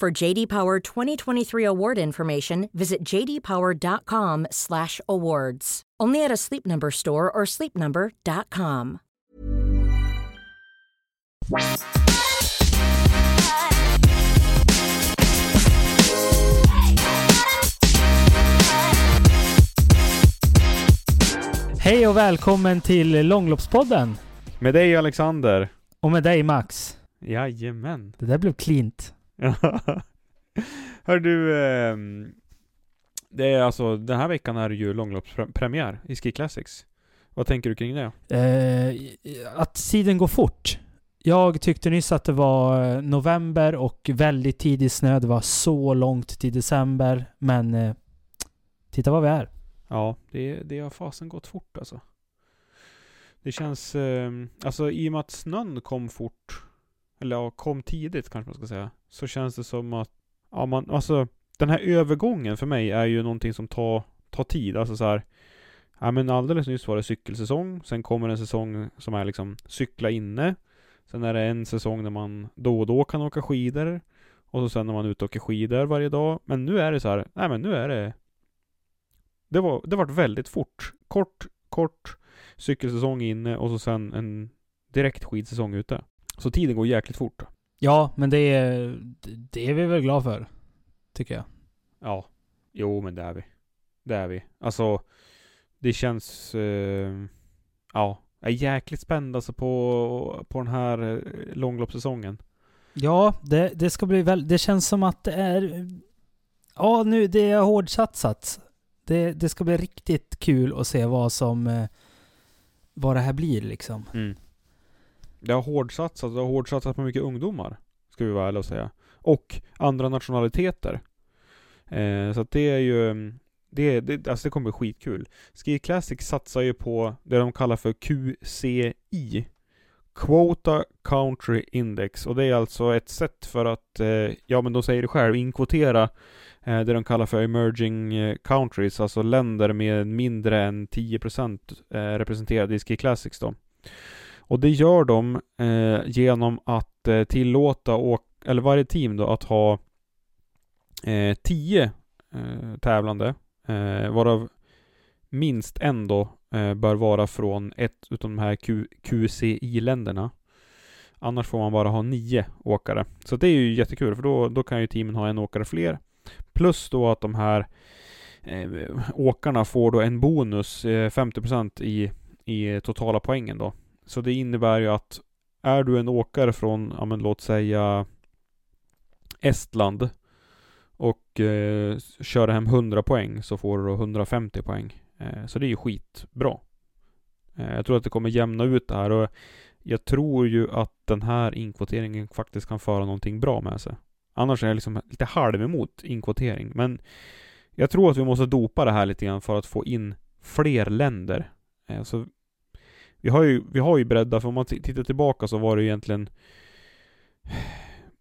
For JD Power 2023 award information, visit jdpower.com/awards. Only at a Sleep Number store or sleepnumber.com. Hej och välkommen till Långloppspodden. Med dig Alexander. Och med dig Max. Jajamän. Det där blev klint. Hör du, ehm, det är alltså, den här veckan är det ju långloppspremiär i Ski Classics. Vad tänker du kring det? Eh, att tiden går fort. Jag tyckte nyss att det var eh, november och väldigt tidig snö. Det var så långt till december. Men eh, titta vad vi är. Ja, det, det har fasen gått fort alltså. Det känns, ehm, alltså i och med att snön kom fort, eller ja, kom tidigt kanske man ska säga, så känns det som att, ja man, alltså den här övergången för mig är ju någonting som tar, tar tid. Alltså så här, ja men alldeles nyss var det cykelsäsong, sen kommer en säsong som är liksom cykla inne. Sen är det en säsong när man då och då kan åka skidor. Och så sen när man är ute och åker skidor varje dag. Men nu är det så här, nej men nu är det det var, det vart väldigt fort. Kort, kort cykelsäsong inne och så sen en direkt skidsäsong ute. Så tiden går jäkligt fort. Ja, men det är, det är vi väl glada för. Tycker jag. Ja. Jo, men det är vi. Det är vi. Alltså, det känns... Eh, ja. Jag är jäkligt spänd alltså på, på den här eh, långloppssäsongen. Ja, det, det ska bli väl... Det känns som att det är... Ja, nu, det är hårdsatsat. Det, det ska bli riktigt kul att se vad som... eh, Vad det här blir liksom. Mm. Det har hårdsatsat, det har hårdsatsat på mycket ungdomar. Ska vi vara ärliga och säga. Och andra nationaliteter. Eh, så att det är ju... Det, det, alltså det kommer bli skitkul. Ski Classic satsar ju på det de kallar för QCI. Quota Country Index. Och det är alltså ett sätt för att, eh, ja men de säger det själv, inkvotera eh, det de kallar för emerging eh, countries, alltså länder med mindre än 10% eh, representerade i Ski Classics då. Och det gör de eh, genom att eh, tillåta, åk, eller varje team då, att ha eh, 10 eh, tävlande, eh, varav minst en då eh, bör vara från ett utav de här Q- QCI-länderna. Annars får man bara ha nio åkare. Så det är ju jättekul, för då, då kan ju teamen ha en åkare fler. Plus då att de här eh, åkarna får då en bonus, eh, 50% i, i totala poängen då. Så det innebär ju att är du en åkare från, ja men låt säga Estland och eh, kör hem 100 poäng så får du då 150 poäng. Eh, så det är ju skitbra. Eh, jag tror att det kommer jämna ut det här och jag tror ju att den här inkvoteringen faktiskt kan föra någonting bra med sig. Annars är jag liksom lite halv emot inkvotering. Men jag tror att vi måste dopa det här lite grann för att få in fler länder. Eh, så vi har ju, vi har ju breddat, för om man tittar tillbaka så var det egentligen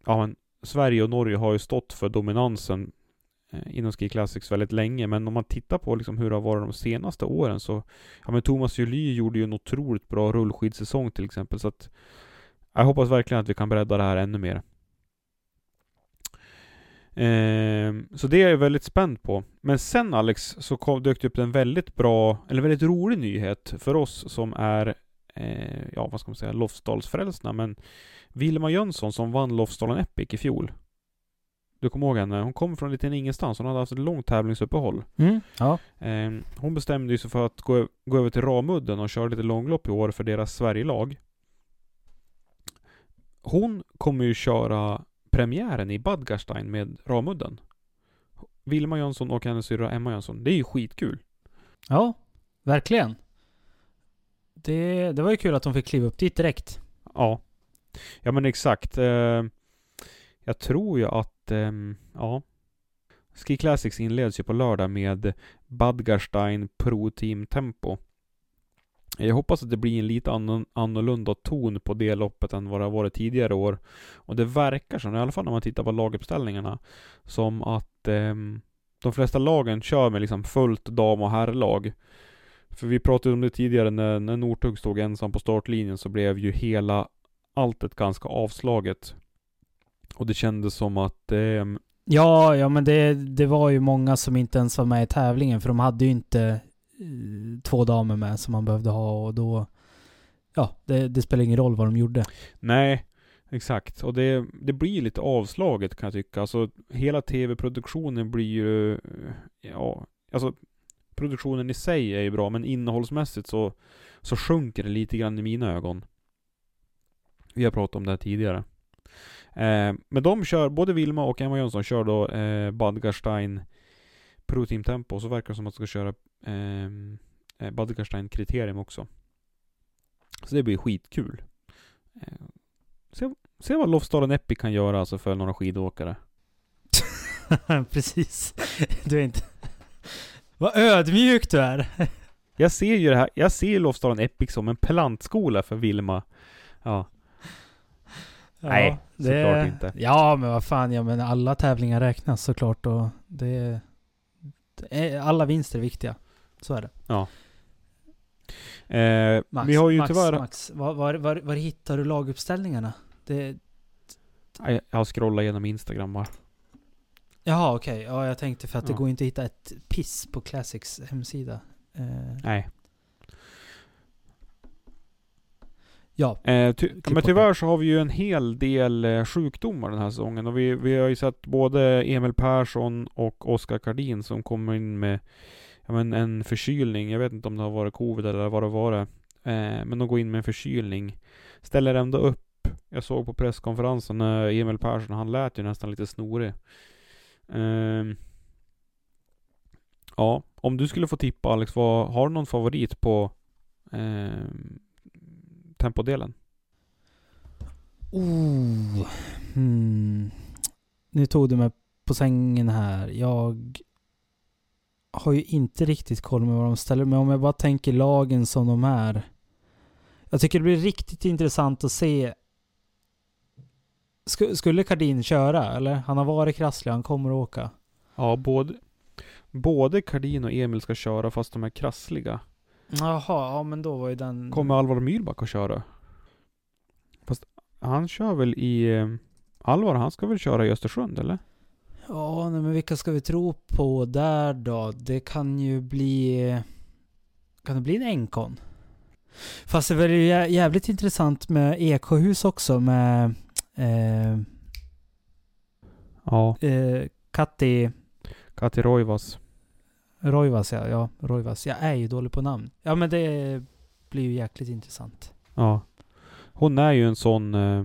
Ja men Sverige och Norge har ju stått för dominansen eh, inom Ski Classics väldigt länge, men om man tittar på liksom hur det har varit de senaste åren så, ja men Thomas July gjorde ju en otroligt bra rullskidsäsong till exempel, så att jag hoppas verkligen att vi kan bredda det här ännu mer. Eh, så det är jag väldigt spänd på. Men sen Alex, så kom, dök det upp en väldigt bra, eller väldigt rolig nyhet för oss som är, eh, ja vad ska man säga, Lofsdalsfrälsna, men Vilma Jönsson som vann Lofsdalen Epic i fjol. Du kommer ihåg henne? Hon kom från en liten ingenstans. Hon hade haft ett långt tävlingsuppehåll. Mm, ja. Eh, hon bestämde sig för att gå, gå över till Ramudden och köra lite långlopp i år för deras Sverigelag. Hon kommer ju köra premiären i Badgarstein med Ramudden. Vilma Jönsson och hennes syrra Emma Jönsson. Det är ju skitkul. Ja, verkligen. Det, det var ju kul att de fick kliva upp dit direkt. Ja. Ja men exakt. Eh, jag tror ju att, eh, ja. Ski Classics inleds ju på lördag med Badgarstein Pro Team Tempo. Jag hoppas att det blir en lite annorlunda ton på det loppet än vad det har varit tidigare år. Och det verkar som, i alla fall när man tittar på laguppställningarna, som att eh, de flesta lagen kör med liksom fullt dam och herrlag. För vi pratade om det tidigare när, när Northug stod ensam på startlinjen så blev ju hela alltet ganska avslaget. Och det kändes som att eh, Ja, ja men det, det var ju många som inte ens var med i tävlingen för de hade ju inte Eh, två damer med som man behövde ha och då... Ja, det, det spelar ingen roll vad de gjorde. Nej, exakt. Och det, det blir lite avslaget kan jag tycka. Alltså hela tv-produktionen blir ju... Eh, ja, alltså produktionen i sig är ju bra, men innehållsmässigt så, så sjunker det lite grann i mina ögon. Vi har pratat om det här tidigare. Eh, men de kör, både Vilma och Emma Jönsson kör då eh, Badgarstein Pro Team Tempo, så verkar det som att de ska köra ehm, eh, Badgarstein kriterium också. Så det blir skitkul. Eh, se, se vad Lofsdalen Epic kan göra alltså för några skidåkare. Precis. Du är inte... Vad ödmjuk du är. jag ser ju det här, jag ser Lofsdalen Epic som en plantskola för Vilma. Ja. Ja, Nej, det, såklart inte. Ja, men vad fan, ja men alla tävlingar räknas såklart och det... Alla vinster är viktiga. Så är det. Ja. Eh, Max, vi har ju Max, tyvärr... Max, var, var, var, var hittar du laguppställningarna? Det... Jag har scrollat igenom Instagram bara. Jaha, okej. Okay. Ja, jag tänkte för att ja. det går inte att hitta ett piss på Classics hemsida. Eh... Nej. Ja. Eh, ty men tyvärr så har vi ju en hel del eh, sjukdomar den här säsongen och vi, vi har ju sett både Emil Persson och Oskar Kardin som kommer in med ja, men en förkylning. Jag vet inte om det har varit covid eller vad det var. Eh, men de går in med en förkylning. Ställer ändå upp. Jag såg på presskonferensen när Emil Persson, han lät ju nästan lite snorig. Eh, ja, om du skulle få tippa Alex, vad, har du någon favorit på eh, tempodelen? Oh. Hmm. Nu tog du mig på sängen här. Jag har ju inte riktigt koll med vad de ställer, men om jag bara tänker lagen som de är. Jag tycker det blir riktigt intressant att se. Sk skulle Kardin köra, eller? Han har varit krasslig, han kommer att åka. Ja, både, både Kardin och Emil ska köra fast de är krassliga. Jaha, ja men då var ju den... Kommer Alvar Myhlback att köra? Fast han kör väl i... Eh, Alvar, han ska väl köra i Östersund eller? Ja, nej, men vilka ska vi tro på där då? Det kan ju bli... Kan det bli en Enkon? Fast det är väl jävligt intressant med Eksjöhus också med... Eh, ja. Eh, Katti... Katti Roivas. Roivas ja, ja. Roivas. Jag är ju dålig på namn. Ja men det blir ju jäkligt intressant. Ja. Hon är ju en sån eh,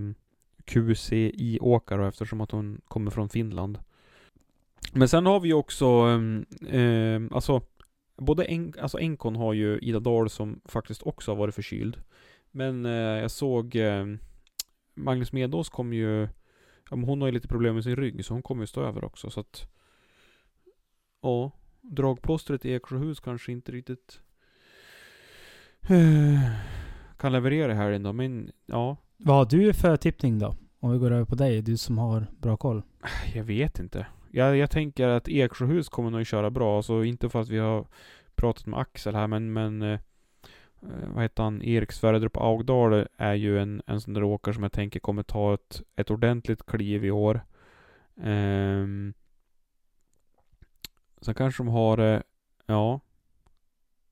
QCI-åkare eftersom att hon kommer från Finland. Men sen har vi ju också, eh, alltså Både en, alltså Enkon har ju Ida Dahl som faktiskt också har varit förkyld. Men eh, jag såg eh, Magnus Medås kom ju ja, men Hon har ju lite problem med sin rygg så hon kommer ju stå över också så att Ja Dragplåstret i Eksjöhus kanske inte riktigt eh, Kan leverera här ändå men ja Vad har du för tippning då? Om vi går över på dig, du som har bra koll. Jag vet inte. Jag, jag tänker att Eksjöhus kommer nog köra bra. Alltså inte för att vi har pratat med Axel här men, men eh, eh vad heter han? Erik Svärdrup Augdal är ju en, en sån där åkare som jag tänker kommer ta ett, ett ordentligt kliv i år. Um, sen kanske de har, eh, ja.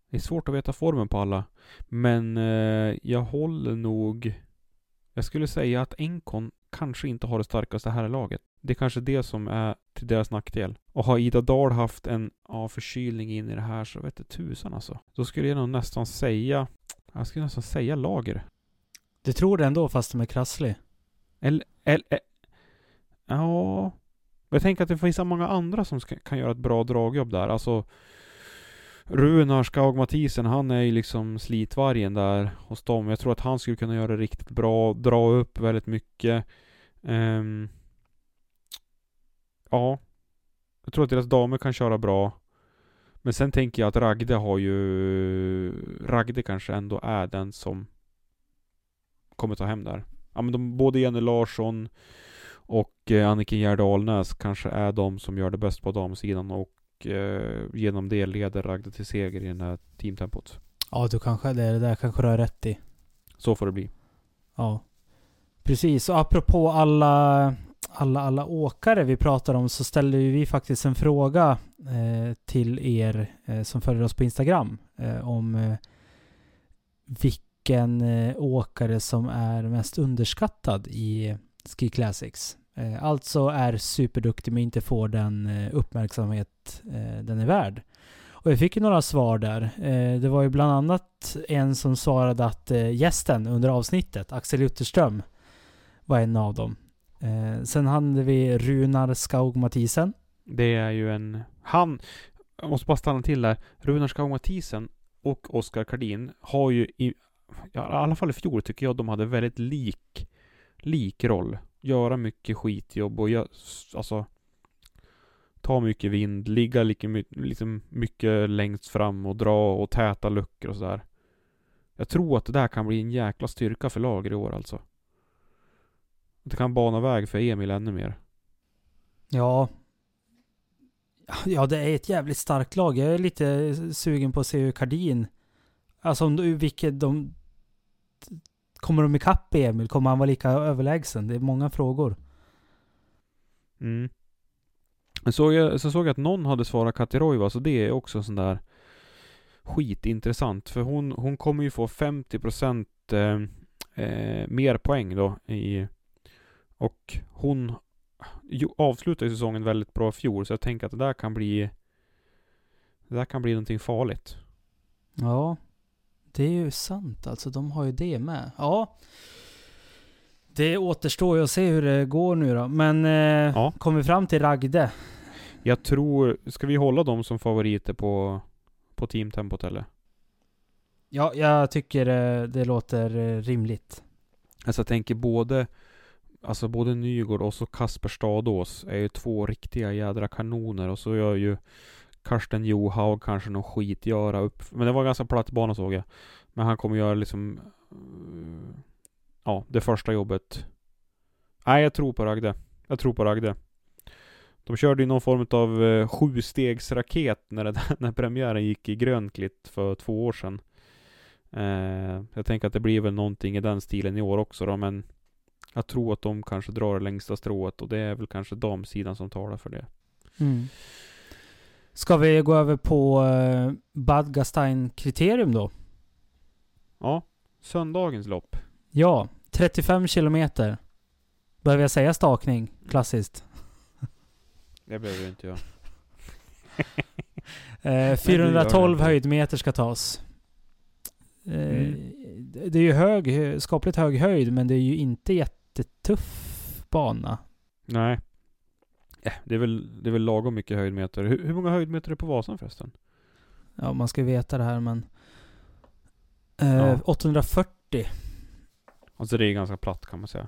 Det är svårt att veta formen på alla. Men eh, jag håller nog jag skulle säga att Enkon kanske inte har det starkaste här laget. Det är kanske det som är till deras nackdel. Och har Ida Dahl haft en ja, förkylning in i det här så vet det tusan alltså. Då skulle jag nog nästan säga, jag skulle nästan säga Lager. Du tror det ändå fast de är krasslig? Eller, eller, eh, ja. Jag tänker att det finns så många andra som ska, kan göra ett bra dragjobb där. Alltså Runar Skaug Mathisen, han är ju liksom slitvargen där hos dem. Jag tror att han skulle kunna göra det riktigt bra, dra upp väldigt mycket. Um, ja. Jag tror att deras damer kan köra bra. Men sen tänker jag att Ragde har ju... Ragde kanske ändå är den som kommer ta hem där. Ja men de, både Jenny Larsson och eh, Anniken Gerd Alnäs kanske är de som gör det bäst på damsidan och eh, genom det leder Ragde till seger i det här teamtempot. Ja, du kanske, det, det där kanske du har rätt i. Så får det bli. Ja. Precis, och apropå alla, alla, alla åkare vi pratar om så ställde vi faktiskt en fråga eh, till er eh, som följer oss på Instagram eh, om eh, vilken eh, åkare som är mest underskattad i Ski Classics. Eh, alltså är superduktig men inte får den eh, uppmärksamhet eh, den är värd. Och jag fick ju några svar där. Det var ju bland annat en som svarade att gästen under avsnittet, Axel Jutterström, var en av dem. Sen hade vi Runar Skaug Mathisen. Det är ju en... Han... Jag måste bara stanna till där. Runar Skaug Mathisen och Oskar Kardin har ju i... I alla fall i fjol tycker jag de hade väldigt lik... Lik roll göra mycket skitjobb och jag, alltså ta mycket vind, ligga lika liksom mycket längst fram och dra och täta luckor och sådär. Jag tror att det där kan bli en jäkla styrka för lager i år alltså. Det kan bana väg för Emil ännu mer. Ja. Ja, det är ett jävligt starkt lag. Jag är lite sugen på att se hur Kardin... Alltså vilket de Kommer de ikapp Emil? Kommer han vara lika överlägsen? Det är många frågor. Mm. Så såg jag, så såg jag att någon hade svarat Katirojva, så det är också sån där skitintressant. För hon, hon kommer ju få 50% eh, eh, mer poäng då i... Och hon jo, avslutade säsongen väldigt bra i fjol, så jag tänker att det där kan bli... Det där kan bli någonting farligt. Ja, det är ju sant alltså. De har ju det med. Ja. Det återstår ju att se hur det går nu då. Men eh, ja. kom vi fram till Ragde? Jag tror... Ska vi hålla dem som favoriter på, på teamtempot eller? Ja, jag tycker eh, det låter eh, rimligt. Alltså jag tänker både... Alltså både Nygård och så Kasper Stadås är ju två riktiga jädra kanoner och så gör ju Karsten Johaug kanske någon skit göra upp. Men det var ganska platt bana såg jag. Men han kommer göra liksom eh, Ja, det första jobbet. Nej, jag tror på Ragde. Jag tror på Ragde. De körde ju någon form av uh, sjustegsraket när, det, när premiären gick i Grönklitt för två år sedan. Eh, jag tänker att det blir väl någonting i den stilen i år också då, men jag tror att de kanske drar det längsta strået och det är väl kanske damsidan som talar för det. Mm. Ska vi gå över på uh, Bad Gastein-kriterium då? Ja, söndagens lopp. Ja, 35 kilometer. Behöver jag säga stakning? Klassiskt. Det behöver inte göra. eh, 412 höjdmeter ska tas. Eh, mm. Det är ju hög, skapligt hög höjd, men det är ju inte jättetuff bana. Nej. Ja, det, är väl, det är väl lagom mycket höjdmeter. Hur, hur många höjdmeter är det på Vasan förresten? Ja, man ska ju veta det här men... Eh, ja. 840. Alltså det är ganska platt kan man säga.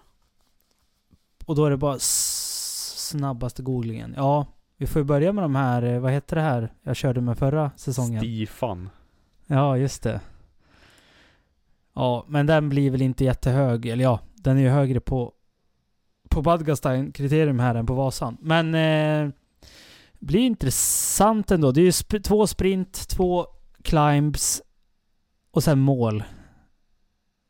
Och då är det bara snabbaste googlingen. Ja, vi får ju börja med de här, eh, vad heter det här jag körde med förra säsongen? Stifan. Ja, just det. Ja, men den blir väl inte jättehög. Eller ja, den är ju högre på på Badgastein kriterium här än på Vasan. Men eh, blir intressant ändå. Det är ju sp två sprint, två climbs och sen mål.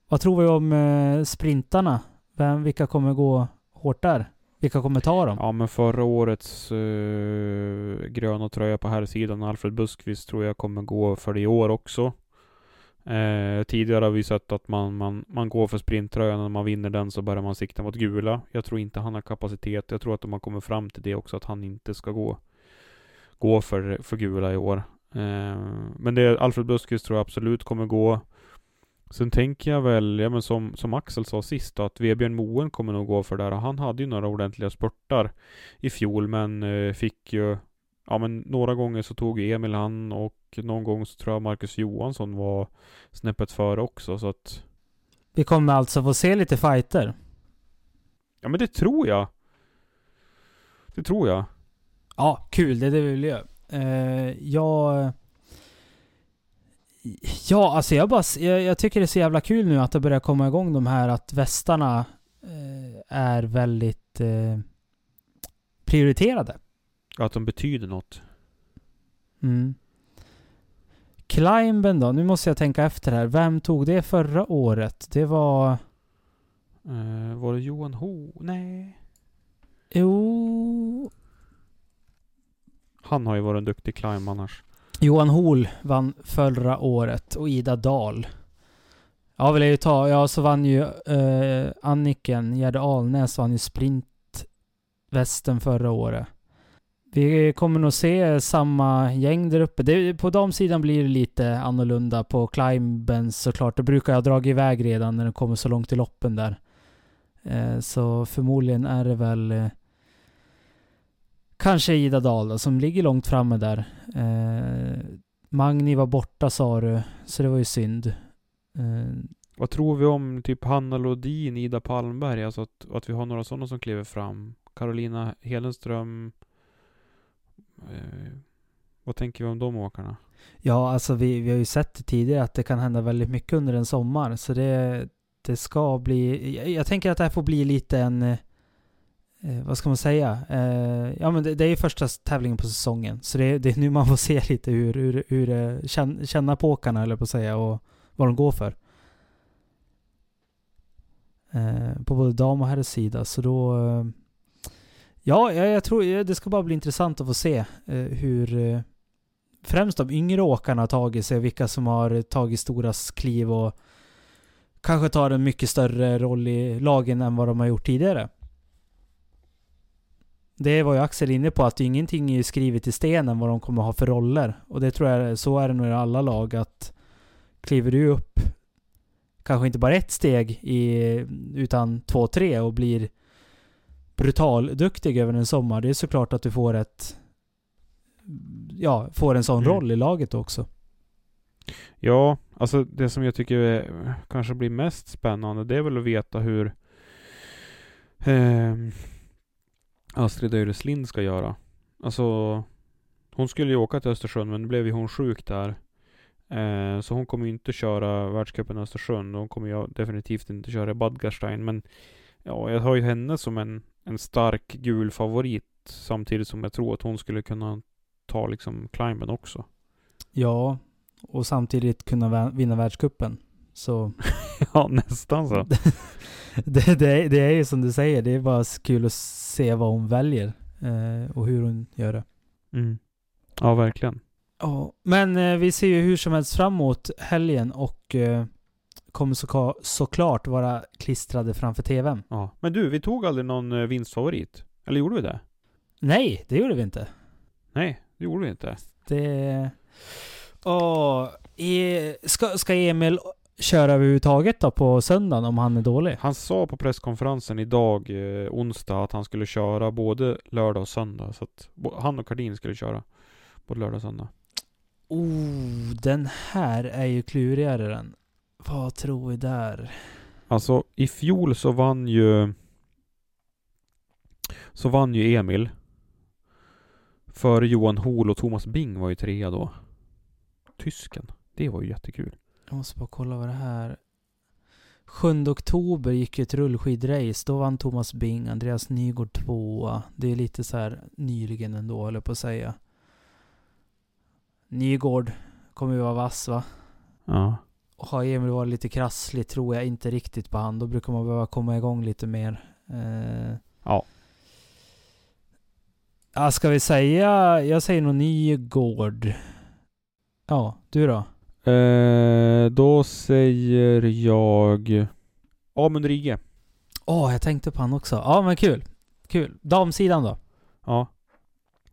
Vad tror vi om eh, sprintarna? Vem, vilka kommer gå hårt där? Vilka kommer ta dem? Ja men förra årets eh, gröna tröja på här sidan Alfred Buskvist tror jag kommer gå för det i år också. Eh, tidigare har vi sett att man, man, man går för sprinttröjan, när man vinner den så börjar man sikta mot gula. Jag tror inte han har kapacitet. Jag tror att de har kommit fram till det också, att han inte ska gå, gå för, för gula i år. Eh, men det Alfred Buskis tror jag absolut kommer gå. Sen tänker jag väl, ja men som, som Axel sa sist då, att Vebjörn Moen kommer nog gå för det här. Han hade ju några ordentliga spurtar i fjol, men eh, fick ju Ja men några gånger så tog Emil han och någon gång så tror jag Marcus Johansson var snäppet före också så att Vi kommer alltså få se lite fighter? Ja men det tror jag. Det tror jag. Ja, kul. Det är det vi vill göra. Uh, jag... Ja, alltså jag bara... Jag, jag, tycker det är så jävla kul nu att det börjar komma igång de här att västarna uh, är väldigt uh, prioriterade. Att de betyder något. Mm. Climben då? Nu måste jag tänka efter här. Vem tog det förra året? Det var... Uh, var det Johan Ho? Nej. Jo... Han har ju varit en duktig climb annars. Johan Hol vann förra året och Ida Dahl. Ja, vill jag ju ta. Ja, så vann ju uh, Anniken Gärde Alnäs vann ju sprintvästen förra året. Vi kommer nog se samma gäng där uppe. Det, på damsidan blir det lite annorlunda. På climben såklart. Det brukar jag dra iväg redan när det kommer så långt i loppen där. Eh, så förmodligen är det väl eh, kanske Ida Dahl då, som ligger långt framme där. Eh, Magni var borta sa du, så det var ju synd. Eh, Vad tror vi om typ Hanna Lodin, Ida Palmberg? Alltså att, att vi har några sådana som kliver fram. Carolina Helenström, Eh, vad tänker vi om de åkarna? Ja, alltså vi, vi har ju sett det tidigare att det kan hända väldigt mycket under en sommar. Så det, det ska bli... Jag, jag tänker att det här får bli lite en... Eh, vad ska man säga? Eh, ja men det, det, är ju första tävlingen på säsongen. Så det, det är nu man får se lite hur, hur, hur eh, känna, känna på åkarna eller på att säga och vad de går för. Eh, på både dam och herres sida. Så då... Eh, Ja, jag, jag tror det ska bara bli intressant att få se eh, hur eh, främst de yngre åkarna har tagit sig, vilka som har tagit stora kliv och kanske tar en mycket större roll i lagen än vad de har gjort tidigare. Det var ju Axel inne på, att ingenting är skrivet i stenen vad de kommer ha för roller. Och det tror jag, så är det nog i alla lag, att kliver du upp kanske inte bara ett steg i, utan två, tre och blir brutalduktig över en sommar, det är såklart att du får ett... Ja, får en sån mm. roll i laget också. Ja, alltså det som jag tycker är, kanske blir mest spännande, det är väl att veta hur eh, Astrid Öreslind ska göra. Alltså, hon skulle ju åka till Östersund, men nu blev ju hon sjuk där. Eh, så hon kommer ju inte köra världscupen i Östersund. Hon kommer ju definitivt inte köra Badgarstein. Men ja, jag har ju henne som en en stark gul favorit samtidigt som jag tror att hon skulle kunna ta liksom climben också. Ja, och samtidigt kunna vinna världskuppen. Så... ja, nästan så. det, det, det, är ju som du säger, det är bara kul att se vad hon väljer eh, och hur hon gör det. Mm. Ja, verkligen. Ja, men eh, vi ser ju hur som helst fram emot helgen och eh, kommer så, såklart vara klistrade framför TVn. Ja. Men du, vi tog aldrig någon eh, vinstfavorit? Eller gjorde vi det? Nej, det gjorde vi inte. Nej, det gjorde vi inte. Det... Åh, e... ska, ska Emil köra överhuvudtaget då på söndagen om han är dålig? Han sa på presskonferensen idag, eh, onsdag, att han skulle köra både lördag och söndag. Så att han och Kardin skulle köra både lördag och söndag. Oh, den här är ju klurigare den. Vad tror vi där? Alltså i fjol så vann ju Så vann ju Emil Före Johan Hol och Thomas Bing var ju trea då Tysken Det var ju jättekul Jag måste bara kolla vad det här 7 oktober gick ju ett rullskidrace. Då vann Thomas Bing, Andreas Nygård tvåa. Det är lite så här nyligen ändå, håller jag på att säga. Nygård kommer ju vara vass va? Ja. Har Emil varit lite krasslig tror jag inte riktigt på han. Då brukar man behöva komma igång lite mer. Eh, Ja. Ja, ska vi säga... Jag säger nog Nygård. Ja, du då? Eh, då säger jag Amund Rige. Åh, jag tänkte på han också. Ja, men kul. Kul. Damsidan då? Ja.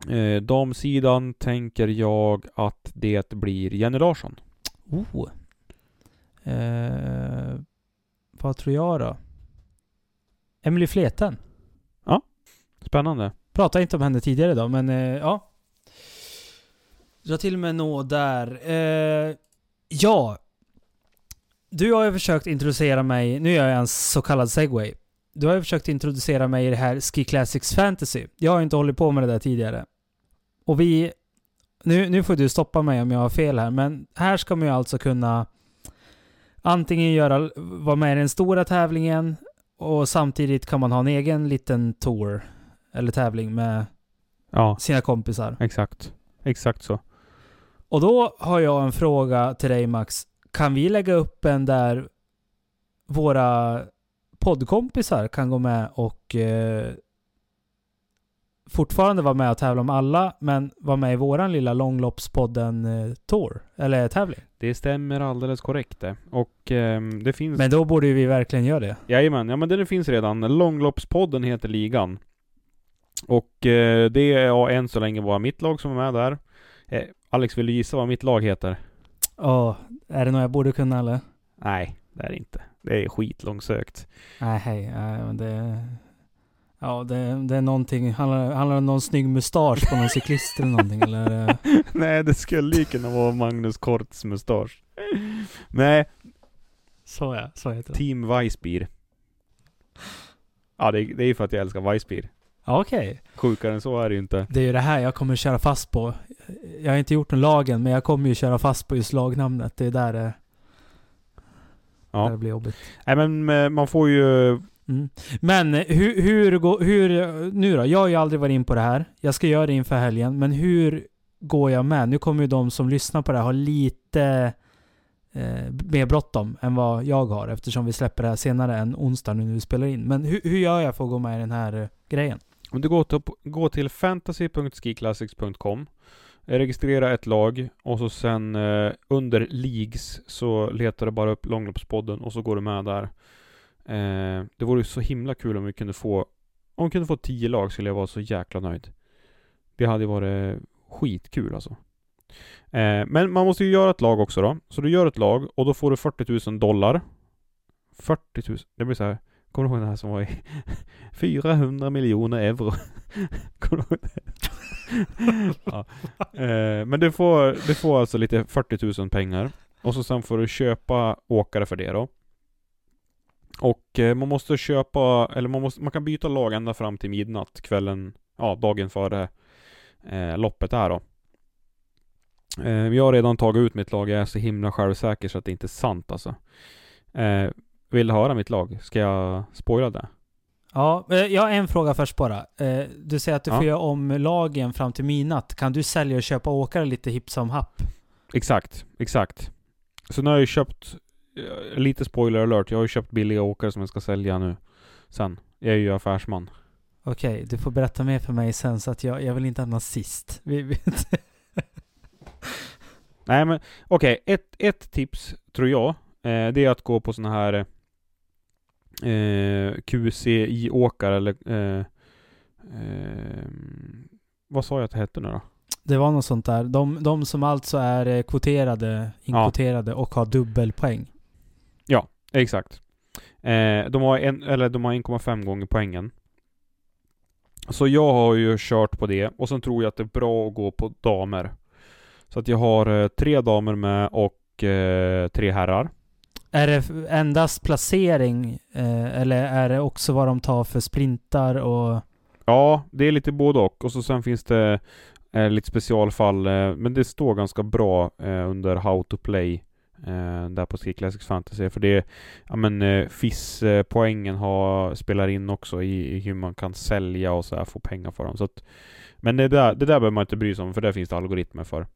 Eh, damsidan tänker jag att det blir Jenny Larsson. Oh. Eh, vad tror jag då? Emily Fleten. Spännande. Pratade inte om henne tidigare då, men eh, ja. Dra till med nå där. Eh, ja. Du har ju försökt introducera mig, nu gör jag en så kallad segway. Du har ju försökt introducera mig i det här Ski Classics Fantasy. Jag har ju inte hållit på med det där tidigare. Och vi... Nu, nu får du stoppa mig om jag har fel här, men här ska man ju alltså kunna antingen göra, vara med i den stora tävlingen och samtidigt kan man ha en egen liten tour eller tävling med Ja, sina kompisar. exakt. Exakt så. Och då har jag en fråga till dig Max. Kan vi lägga upp en där våra poddkompisar kan gå med och eh, fortfarande vara med och tävla om alla, men vara med i våran lilla långloppspodden eh, Tour, eller tävling. Det stämmer alldeles korrekt det. Och ehm, det finns... Men då borde ju vi verkligen göra det. Jajamän, ja men den finns redan. Långloppspodden heter ligan. Och eh, det är ja, än så länge bara mitt lag som är med där. Eh, Alex, vill du gissa vad mitt lag heter? Åh, är det något jag borde kunna eller? Nej, det är det inte. Det är skitlångsökt. Nej, hej. Nej, men det... Ja, det, det är någonting. Handlar, handlar det om någon snygg mustasch på någon cyklist eller någonting eller? eh? Nej, det skulle ju kunna vara Magnus Korts mustasch. Nej, Så ja, så heter det. Team Weissbier. Ja, det är, det är för att jag älskar Weissbier. Ja, Okej. Sjukare än så är det ju inte. Det är ju det här jag kommer köra fast på. Jag har inte gjort någon lagen, men jag kommer ju köra fast på just lagnamnet. Det är där det, där Ja. det blir jobbigt. Nej men eh, man får ju... Mm. Men eh, hur, hur, går, hur... Nu då? Jag har ju aldrig varit in på det här. Jag ska göra det inför helgen. Men hur går jag med? Nu kommer ju de som lyssnar på det här ha lite eh, mer bråttom än vad jag har eftersom vi släpper det här senare än onsdag nu när vi spelar in. Men hur, hur gör jag för att gå med i den här eh, grejen? Om du går till, gå till fantasy.skiclassics.com Registrera ett lag och så sen eh, under leagues så letar du bara upp långloppspodden och så går du med där. Eh, det vore så himla kul om vi kunde få Om vi kunde få tio lag skulle jag vara så jäkla nöjd. Det hade varit skitkul alltså. Eh, men man måste ju göra ett lag också då. Så du gör ett lag och då får du 40 000 dollar. 40 000, det blir så här. Kommer du ihåg den här som var i 400 miljoner euro? Kommer du ihåg det? ja. eh, men du får, du får alltså lite 40 000 pengar. Och så sen får du köpa åkare för det då. Och eh, man måste köpa, eller man, måste, man kan byta lag ända fram till midnatt kvällen, ja dagen före eh, loppet är då. Eh, jag har redan tagit ut mitt lag, jag är så himla självsäker så att det inte är sant alltså. Eh, vill du höra mitt lag? Ska jag spoila det? Ja, eh, jag har en fråga först bara. Du säger att du Ja. får göra om lagen fram till midnatt. Kan du sälja och köpa åkare lite hipp som happ? Exakt, exakt. Så nu har jag ju köpt, lite spoiler alert, jag har ju köpt billiga åkare som jag ska sälja nu. Sen. Jag är ju affärsman. Okej, du får berätta mer för mig sen så att jag, jag vill inte hamna sist. Vi, vi, Nej men okej, ett, ett tips tror jag, eh, det är att gå på såna här eh, QCI-åkare eller eh, eh, vad sa jag att det hette nu då? det var något sånt där. De, de som alltså är eh, kvoterade, inkvoterade och har dubbelpoäng. Exakt. Eh, de har en, eller de har 1,5 gånger poängen. Så jag har ju kört på det och sen tror jag att det är bra att gå på damer. Så att jag har eh, tre damer med och eh, tre herrar. Är det endast placering eh, eller är det också vad de tar för sprintar och... Ja, det är lite både och. Och så sen finns det eh, lite specialfall. Men det står ganska bra under How to Play. Eh, där på Ski Classics Fantasy. För det, ja men eh, FIS-poängen har, spelar in också i, i hur man kan sälja och så här, få pengar för dem. Så att, men det där, det där behöver man inte bry sig om, för det finns det algoritmer för.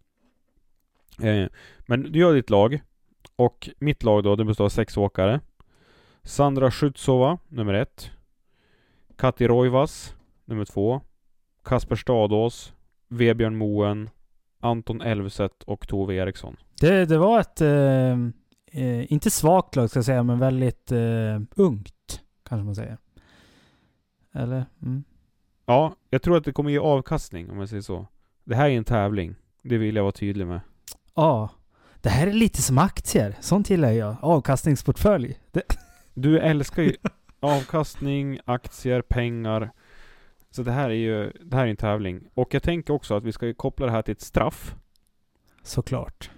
Eh, men du gör ditt lag. Och mitt lag då, det består av sex åkare. Sandra Schutzova, nummer ett. Kati Roivas, nummer två. Kasper Stadås, Vebjörn Moen, Anton Elvset och Tove Eriksson. Det, det var ett, eh, eh, inte svagt lag ska jag säga, men väldigt eh, ungt. Kanske man säger. Eller? Mm. Ja, jag tror att det kommer ge avkastning om jag säger så. Det här är en tävling. Det vill jag vara tydlig med. Ja. Det här är lite som aktier. Sånt gillar jag. Avkastningsportfölj. Det, Du älskar ju avkastning, aktier, pengar. Så det här är ju, det här är en tävling. Och jag tänker också att vi ska koppla det här till ett straff. såklart.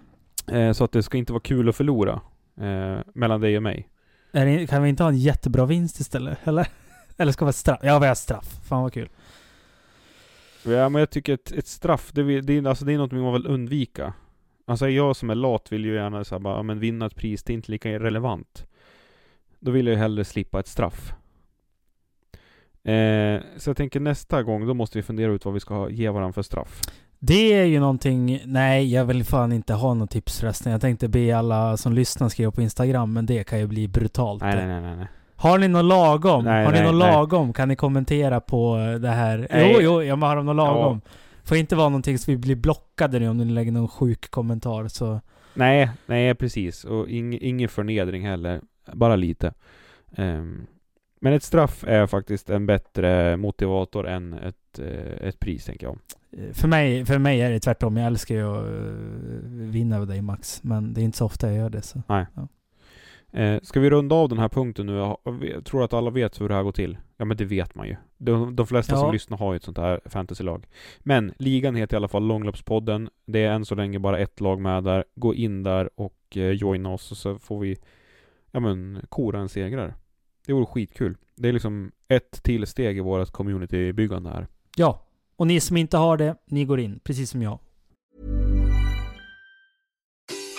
Eh, så att det ska inte vara kul att förlora. Eh, mellan dig och mig. Det, kan vi inte ha en jättebra vinst istället? Eller? Eller ska det vara straff? Ja, vi har straff. Fan vad kul. Ja, men jag tycker ett, ett straff, det, det, är, alltså, det är något man vill undvika. Alltså jag som är lat vill ju gärna så här, bara, men vinna ett pris, det är inte lika relevant. Då vill jag ju hellre slippa ett straff. Eh, så jag tänker nästa gång, då måste vi fundera ut vad vi ska ge varandra för straff. Det är ju någonting... Nej, jag vill fan inte ha något tips förresten. Jag tänkte be alla som lyssnar skriva på Instagram, men det kan ju bli brutalt. Nej, nej, nej, nej. Har ni något lagom? Nej, har ni nej, något nej. lagom? Kan ni kommentera på det här? Nej. Jo, jo, jag har något lagom. Får inte vara någonting så vi blir blockade nu om ni lägger någon sjuk kommentar så... Nej, nej precis. Och ing, ingen förnedring heller. Bara lite. Ehm, men ett straff är faktiskt en bättre motivator än ett, eh, ett pris, tänker jag. Eh, För mig, för mig är det tvärtom. Jag älskar ju att eh, vinna över dig Max. Men det är inte så ofta jag gör det. Så. Eh, ska vi runda av den här punkten nu? Jag tror att alla vet hur det här går till. Ja men det vet man ju. De, de flesta Ja. som lyssnar har ju ett sånt här fantasylag. Men ligan heter i alla fall Långloppspodden. Det är än så länge bara ett lag med där. Gå in där och eh, joina oss så får vi ja men kora en segrare. Det vore skitkul. Det är liksom ett till steg i vårt communitybyggande här. Ja. Och ni som inte har det, ni går in. Precis som jag.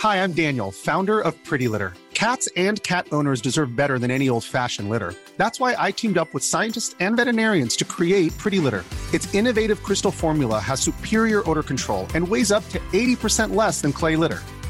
Hi, I'm Daniel, founder of Pretty Litter. Cats and cat owners deserve better than any old fashioned litter. That's why I teamed up with scientists and veterinarians to create Pretty Litter. Its innovative crystal formula has superior odor control and weighs up to 80% less than clay litter.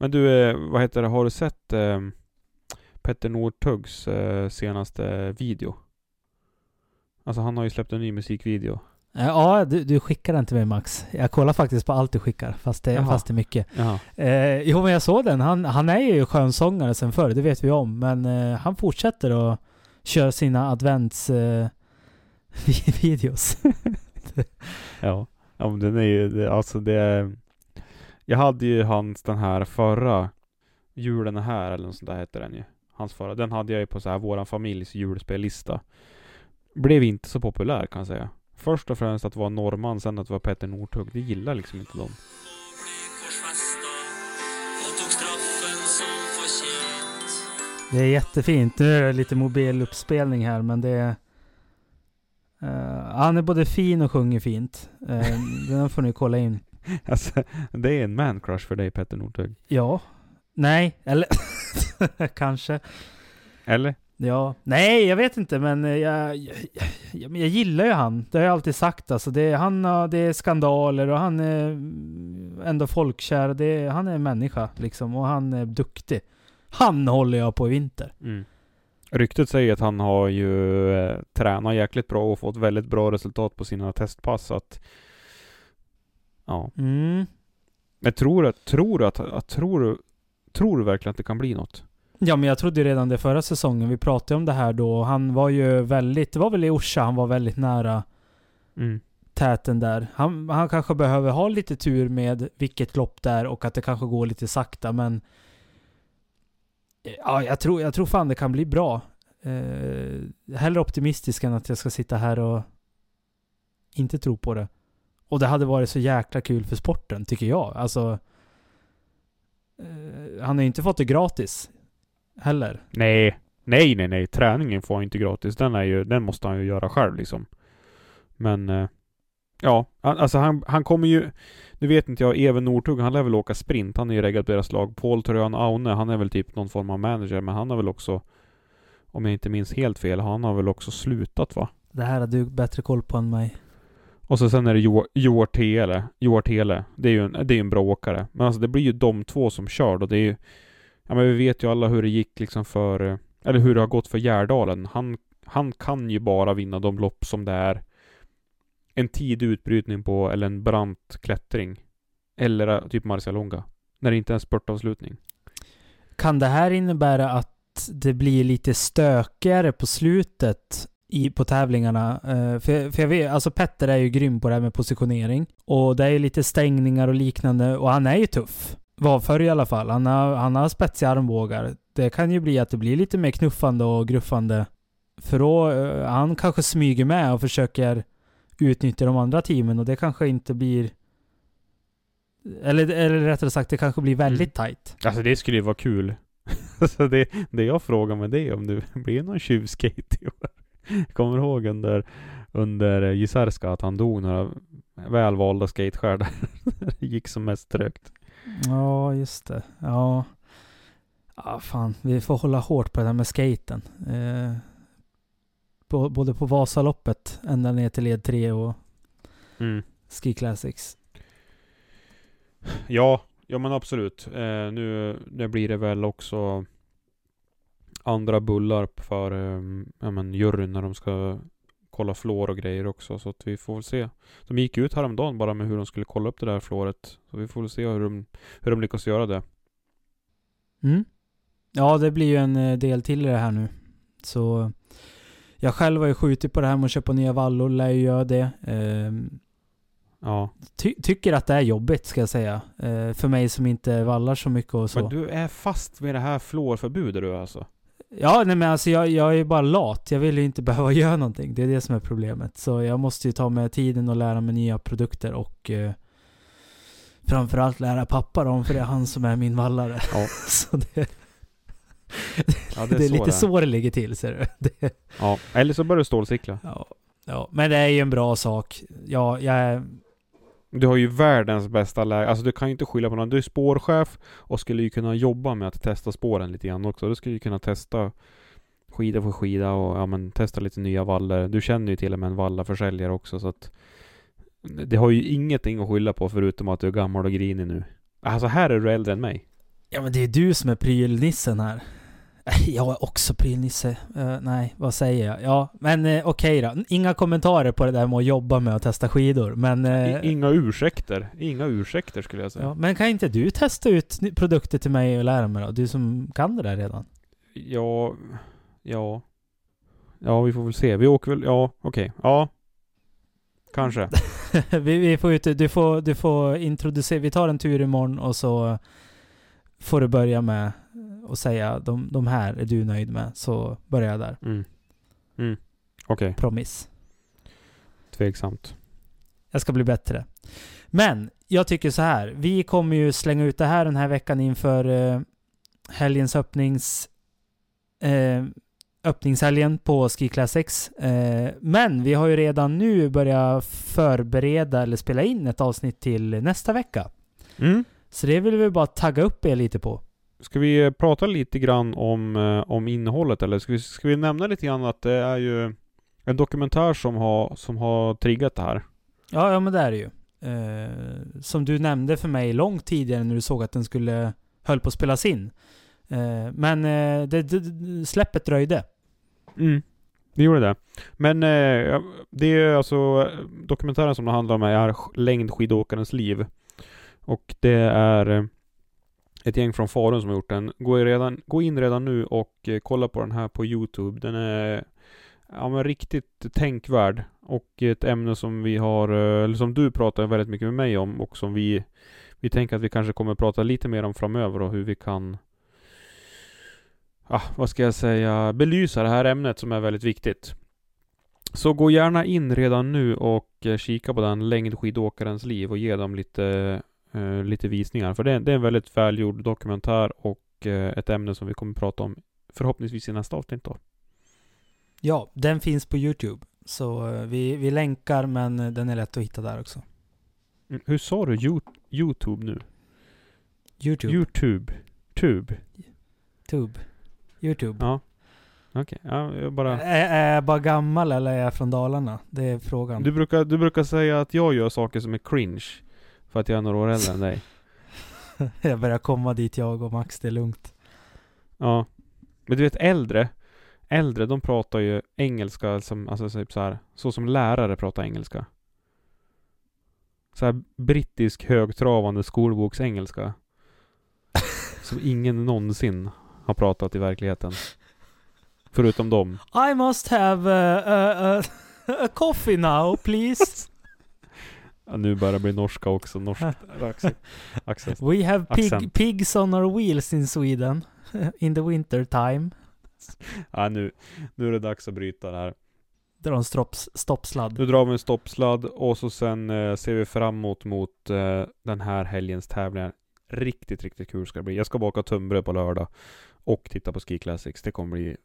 Men du, eh, vad heter det, har du sett eh, Petter Northugs eh, senaste video? Alltså han har ju släppt en ny musikvideo. Eh, Ja, du, du skickar den till mig Max. Jag kollar faktiskt på allt du skickar, fast det, Jaha. fast det är mycket. Eh, jo, men jag såg den. Han, han är ju skönsångare sen förr, det vet vi om. Men eh, han fortsätter att köra sina advents eh. Ja. ja men den är ju, det, alltså det är, jag hade ju hans den här förra Julen är här eller något sånt där hette den ju. Hans förra. Den hade jag ju på så här våran familjs julspellista. Blev inte så populär kan jag säga. Först och främst att vara norrman, sen att vara Petter Northug. Det gillar liksom inte dem. det är jättefint. Nu är det lite mobiluppspelning här, men det är... Uh, han är både fin och sjunger fint. Uh, den får ni kolla in. Alltså, det är en man crush för dig Petter Northug. Ja. Nej, eller kanske. Eller? Ja. Nej, jag vet inte, men jag, jag, jag, jag gillar ju han. Det har jag alltid sagt. Alltså, det, han, det är skandaler och han är ändå folkkär. Det, han är en människa liksom och han är duktig. Han håller jag på i vinter. Mm. Ryktet säger att han har ju eh, tränat jäkligt bra och fått väldigt bra resultat på sina testpass. Så att, ja. Mm. Men tror du, tror du att, att tror du, tror du verkligen att det kan bli något? Ja, men jag trodde ju redan det förra säsongen. Vi pratade om det här då. Han var ju väldigt, det var väl i Orsa han var väldigt nära Mm. täten där. Han, han kanske behöver ha lite tur med vilket lopp det är och att det kanske går lite sakta, men Ja, jag tror, jag tror fan det kan bli bra. Eh, hellre optimistisk än att jag ska sitta här och inte tro på det. Och det hade varit så jäkla kul för sporten, tycker jag. Alltså... Eh, han har ju inte fått det gratis. Heller. Nej. Nej, nej, nej. Träningen får han inte gratis. Den är ju, den måste han ju göra själv liksom. Men... Eh, ja, alltså han, han kommer ju... Nu vet inte jag, Even Northug, han lär väl åka sprint. Han är ju reggad på deras lag. Paul Tröjan Aune, han är väl typ någon form av manager, men han har väl också... Om jag inte minns helt fel, han har väl också slutat va? Det här har du bättre koll på än mig. Och så sen är det Jo- Joar Tele. Joar Tele. Det är ju en, det är en bra åkare. Men alltså det blir ju de två som kör då. Det är ju... Ja men vi vet ju alla hur det gick liksom för... Eh, eller hur det har gått för Gärdalen. Han, han kan ju bara vinna de lopp som det är en tidig utbrytning på, eller en brant klättring. Eller eh, typ Marcialonga. När det inte är en spurtavslutning. Kan det här innebära att det blir lite stökigare på slutet i, på tävlingarna? Eh, för, för jag vet, alltså Petter är ju grym på det här med positionering. Och det är ju lite stängningar och liknande. Och han är ju tuff. Var förr i alla fall. Han har, han har spetsiga armbågar. Det kan ju bli att det blir lite mer knuffande och gruffande. För då, eh, han kanske smyger med och försöker utnyttja de andra teamen och det kanske inte blir... Eller, eller rättare sagt, det kanske blir väldigt tight. Alltså det skulle ju vara kul. så det, det jag frågar med det är om det blir någon tjuvskate i år. Jag kommer ihåg under, under Gisärska att han dog några välvalda skateskär där det gick som mest trögt. Ja, just det. Ja. Ja, fan. Vi får hålla hårt på det här med skaten. Eh, på, både på Vasaloppet ända ner till led 3 och Mm. Ski Classics. Ja, ja men absolut. Eh, nu, nu blir det väl också andra bullar för eh, ja, men juryn när de ska kolla flår och grejer också. Så att vi får väl se. De gick ut häromdagen bara med hur de skulle kolla upp det där flåret. Så vi får väl se hur de, hur de lyckas göra det. Mm. Ja, det blir ju en eh, del till i det här nu. Så jag själv har ju skjutit på det här med att köpa nya vallor, lär ju göra det. Eh, Ja. ty tycker att det är jobbigt ska jag säga. Eh, för mig som inte vallar så mycket och så. Men du är fast med det här flårförbudet du alltså? Ja, nej men alltså jag, jag är bara lat. Jag vill ju inte behöva göra någonting. Det är det som är problemet. Så jag måste ju ta mig tiden och lära mig nya produkter och eh, framförallt lära pappa dem, för det är han som är min vallare. Ja. så det, Ja, det är, så lite det så det ligger till, ser du. Det, Ja, eller så börjar du stålcykla. ja, ja, men det är ju en bra sak. Ja, jag är... Du har ju världens bästa läge. Alltså du kan ju inte skylla på någon. Du är spårchef och skulle ju kunna jobba med att testa spåren lite grann också. Du skulle ju kunna testa skida för skida och ja men testa lite nya vallar. Du känner ju till och med en vallaförsäljare också så att det har ju ingenting att skylla på förutom att du är gammal och grinig nu. Alltså här är du äldre än mig. Ja, men det är du som är prylnissen här. Jag är också prylnisse. Eh, nej, vad säger jag? Ja, men uh, okej då. Inga kommentarer på det där med att jobba med att testa skidor. Men, I- Inga ursäkter. Inga ursäkter skulle jag säga. ja, men kan inte du testa ut produkter till mig och lära mig då? Du som kan det där redan. Ja, ja. Ja, vi får väl se. Vi åker väl, ja, okej. Ja. Kanske. vi, vi får ut, du, får, du får introducera, vi tar en tur imorgon och så får du börja med att säga de, de här är du nöjd med. Så börjar jag där. Mm. Mm. Okej, Promiss. tveksamt. Jag ska bli bättre. Men jag tycker så här. Vi kommer ju slänga ut det här den här veckan inför eh, helgens öppnings... Eh, öppningshelgen på Ski Classics. Eh, men vi har ju redan nu börjat förbereda eller spela in ett avsnitt till nästa vecka. Mm. Så det vill vi bara tagga upp er lite på. Ska vi eh, prata lite grann om, eh, om innehållet eller ska vi, ska vi nämna lite grann att det är ju en dokumentär som har, som har triggat det här? Ja, ja men det är det ju. Eh, som du nämnde för mig långt tidigare när du såg att den skulle höll på att spelas in. Eh, men eh, det, det, släppet dröjde. Mm. Det gjorde det. Men eh, det är alltså dokumentären som det handlar om är längdskidåkarens liv. Och det är eh, ett gäng från Falun som har gjort den. Gå, redan, gå in redan nu och eh, kolla på den här på Youtube. Den är ja, men riktigt tänkvärd. Och ett ämne som vi har, eh, eller som du pratar väldigt mycket med mig om och som vi, vi tänker att vi kanske kommer prata lite mer om framöver och hur vi kan ah, vad ska jag säga, belysa det här ämnet som är väldigt viktigt. Så gå gärna in redan nu och eh, kika på den längdskidåkarens liv och ge dem lite, eh, lite visningar. För det, det är en väldigt välgjord dokumentär och eh, ett ämne som vi kommer prata om förhoppningsvis i nästa avsnitt då. Ja, den finns på Youtube. Så eh, vi, vi länkar men eh, den är lätt att hitta där också. Mm, Hur sa du You- Youtube nu? Youtube. Youtube. Tube. Youtube. Youtube. Ja. Okej, ja, jag bara... Är, är jag bara gammal eller är jag från Dalarna? Det är frågan. Du brukar, du brukar säga att jag gör saker som är cringe. För att jag är några år äldre än dig. jag börjar komma dit jag och Max, det är lugnt. Ja. Men du vet äldre, äldre de pratar ju engelska som, alltså typ så här, så som lärare pratar engelska. Så här brittisk högtravande skolboksengelska. som ingen någonsin har pratat i verkligheten. Förutom dem. I must have a, a, a, a coffee now, please. Ja, nu börjar det bli norska också. Norsk accent. accent. We have pig, Accent. pigs on our wheels in Sweden. In the winter time. Ja, nu, nu är det dags att bryta det här. Drar en strops, stoppsladd. Nu drar vi en stoppsladd och så sen eh, ser vi framåt mot eh, den här helgens tävlingar. Riktigt, riktigt kul ska det bli. Jag ska bara åka tunnbröd på lördag och titta på Ski Classics. Det kommer bli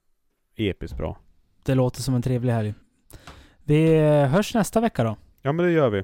episkt bra. Det låter som en trevlig helg. Vi eh, hörs nästa vecka då. Ja men det gör vi.